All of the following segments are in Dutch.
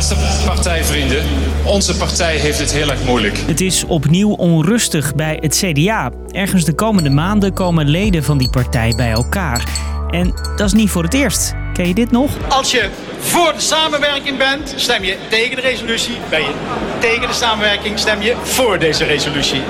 Beste partijvrienden, onze partij heeft het heel erg moeilijk. Het is opnieuw onrustig bij het CDA. Ergens de komende maanden komen leden van die partij bij elkaar. En dat is niet voor het eerst. Ken je dit nog? Als je voor de samenwerking bent, stem je tegen de resolutie. Ben je tegen de samenwerking, stem je voor deze resolutie.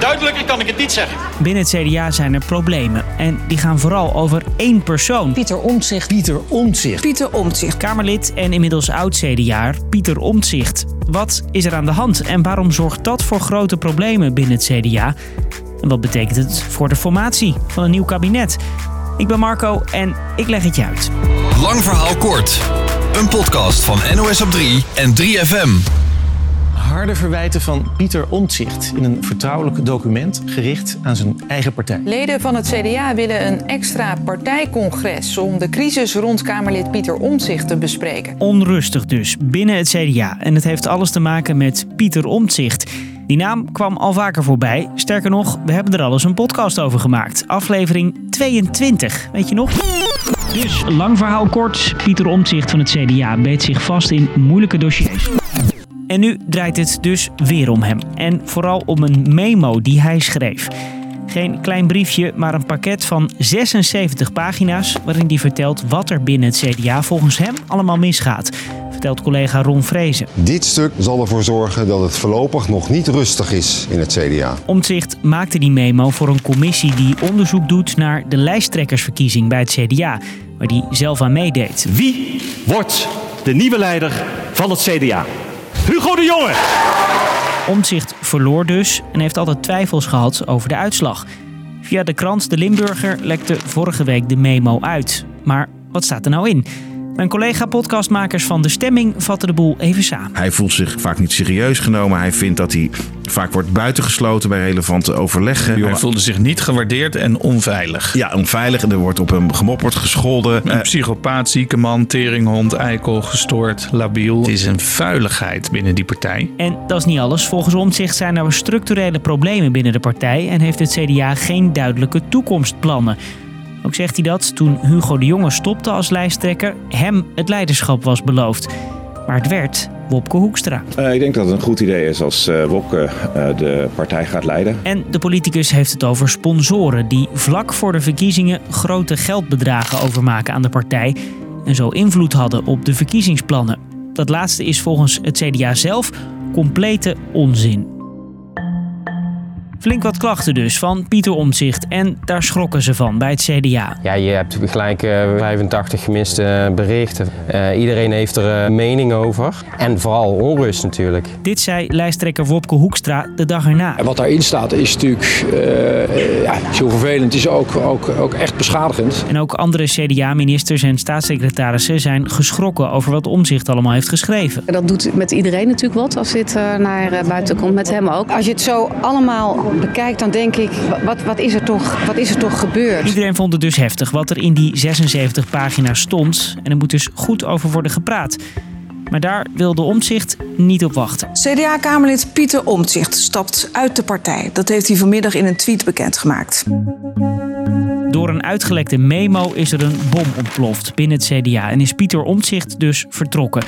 Duidelijker kan ik het niet zeggen. Binnen het CDA zijn er problemen. En die gaan vooral over één persoon. Pieter Omtzigt. Pieter Omtzigt. Pieter Omtzigt. Kamerlid en inmiddels oud-CDA Pieter Omtzigt. Wat is er aan de hand en waarom zorgt dat voor grote problemen binnen het CDA? En wat betekent het voor de formatie van een nieuw kabinet? Ik ben Marco en ik leg het je uit. Lang verhaal kort. Een podcast van NOS op 3 en 3FM. Harde verwijten van Pieter Omtzigt in een vertrouwelijk document gericht aan zijn eigen partij. Leden van het CDA willen een extra partijcongres om de crisis rond Kamerlid Pieter Omtzigt te bespreken. Onrustig dus binnen het CDA. En het heeft alles te maken met Pieter Omtzigt. Die naam kwam al vaker voorbij. Sterker nog, we hebben er al eens een podcast over gemaakt. Aflevering 22, weet je nog? Dus, lang verhaal kort. Pieter Omtzigt van het CDA beet zich vast in moeilijke dossiers. En nu draait het dus weer om hem. En vooral om een memo die hij schreef. Geen klein briefje, maar een pakket van 76 pagina's waarin hij vertelt wat er binnen het CDA volgens hem allemaal misgaat. Vertelt collega Ron Vrezen. Dit stuk zal ervoor zorgen dat het voorlopig nog niet rustig is in het CDA. Omtzigt maakte die memo voor een commissie die onderzoek doet naar de lijsttrekkersverkiezing bij het CDA, waar hij zelf aan meedeed. Wie wordt de nieuwe leider van het CDA? Hugo de Jonge! Omtzigt verloor dus en heeft altijd twijfels gehad over de uitslag. Via de krant De Limburger lekte vorige week de memo uit. Maar wat staat er nou in? Mijn collega-podcastmakers van De Stemming vatten de boel even samen. Hij voelt zich vaak niet serieus genomen. Hij vindt dat hij vaak wordt buitengesloten bij relevante overleggen. Hij voelde zich niet gewaardeerd en onveilig. Ja, onveilig. Er wordt op hem gemopperd, gescholden. Een psychopaat, zieke man, teringhond, eikel, gestoord, labiel. Het is een vuiligheid binnen die partij. En dat is niet alles. Volgens Omtzigt zijn er structurele problemen binnen de partij en heeft het CDA geen duidelijke toekomstplannen. Ook zegt hij dat toen Hugo de Jonge stopte als lijsttrekker, hem het leiderschap was beloofd. Maar het werd Wopke Hoekstra. Uh, ik denk dat het een goed idee is als uh, Wopke uh, de partij gaat leiden. En de politicus heeft het over sponsoren die vlak voor de verkiezingen grote geldbedragen overmaken aan de partij en zo invloed hadden op de verkiezingsplannen. Dat laatste is volgens het CDA zelf complete onzin. Flink wat klachten dus van Pieter Omzicht en daar schrokken ze van bij het CDA. Ja, je hebt gelijk uh, 85 gemiste berichten. Uh, iedereen heeft er een uh, mening over. En vooral onrust natuurlijk. Dit zei lijsttrekker Wopke Hoekstra de dag erna. En wat daarin staat is natuurlijk ja, zo vervelend. is ook, ook, ook echt beschadigend. En ook andere CDA-ministers en staatssecretarissen zijn geschrokken over wat Omzicht allemaal heeft geschreven. Dat doet met iedereen natuurlijk wat als dit naar buiten komt. Met hem ook. Als je het zo allemaal bekijk, dan denk ik, wat, wat, is er toch, wat is er toch gebeurd? Iedereen vond het dus heftig wat er in die 76 pagina's stond. En er moet dus goed over worden gepraat. Maar daar wilde Omtzigt niet op wachten. CDA-kamerlid Pieter Omtzigt stapt uit de partij. Dat heeft hij vanmiddag in een tweet bekendgemaakt. Door een uitgelekte memo is er een bom ontploft binnen het CDA en is Pieter Omtzigt dus vertrokken.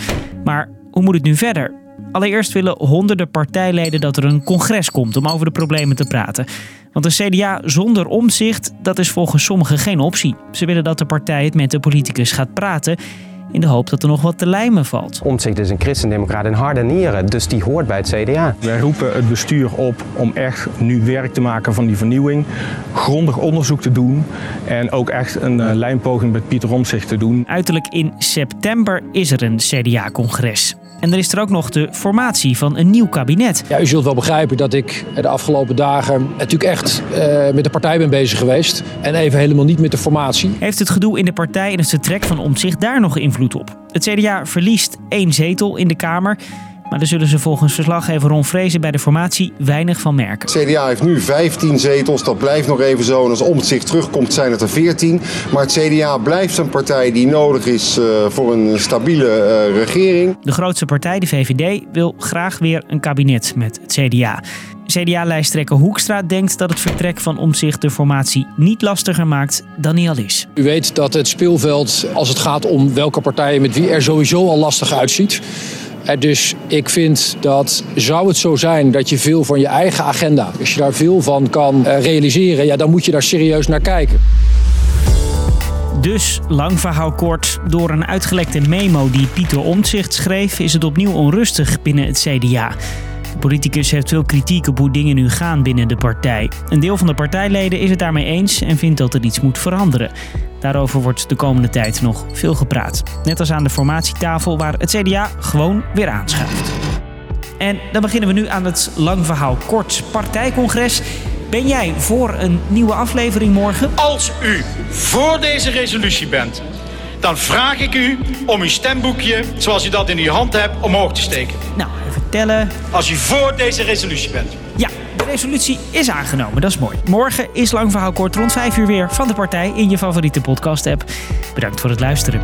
Maar hoe moet het nu verder? Allereerst willen honderden partijleden dat er een congres komt om over de problemen te praten. Want een CDA zonder omzicht, dat is volgens sommigen geen optie. Ze willen dat de partij het met de politicus gaat praten in de hoop dat er nog wat te lijmen valt. Omtzigt is een christendemocraat in harde nieren, dus die hoort bij het CDA. Wij roepen het bestuur op om echt nu werk te maken van die vernieuwing, grondig onderzoek te doen en ook echt een uh, lijnpoging met Pieter Omtzigt te doen. Uiterlijk in september is er een CDA-congres. En er is er ook nog de formatie van een nieuw kabinet. Ja, u zult wel begrijpen dat ik de afgelopen dagen natuurlijk echt uh, met de partij ben bezig geweest. En even helemaal niet met de formatie. Heeft het gedoe in de partij en het vertrek van Omtzigt daar nog invloed op? Het CDA verliest één zetel in de Kamer. Maar daar zullen ze volgens verslaggever Ron Vrezen bij de formatie weinig van merken. Het CDA heeft nu 15 zetels, dat blijft nog even zo. En als Omtzigt terugkomt zijn het er 14. Maar het CDA blijft een partij die nodig is uh, voor een stabiele uh, regering. De grootste partij, de VVD, wil graag weer een kabinet met het CDA. CDA-lijsttrekker Hoekstra denkt dat het vertrek van Omzicht de formatie niet lastiger maakt dan hij al is. U weet dat het speelveld, als het gaat om welke partijen met wie er sowieso al lastig uitziet. Eh, Dus ik vind dat zou het zo zijn dat je veel van je eigen agenda, als je daar veel van kan eh, realiseren, ja, dan moet je daar serieus naar kijken. Dus, lang verhaal kort, door een uitgelekte memo die Pieter Omtzigt schreef, is het opnieuw onrustig binnen het CDA. De politicus heeft veel kritiek op hoe dingen nu gaan binnen de partij. Een deel van de partijleden is het daarmee eens en vindt dat er iets moet veranderen. Daarover wordt de komende tijd nog veel gepraat. Net als aan de formatietafel waar het CDA gewoon weer aanschuift. En dan beginnen we nu aan het lang verhaal kort partijcongres. Ben jij voor een nieuwe aflevering morgen? Als u voor deze resolutie bent, dan vraag ik u om uw stemboekje, zoals u dat in uw hand hebt, omhoog te steken. Nou, Als u voor deze resolutie bent. Ja, de resolutie is aangenomen. Dat is mooi. Morgen is lang verhaal kort rond 5 uur weer van de partij in je favoriete podcast app. Bedankt voor het luisteren.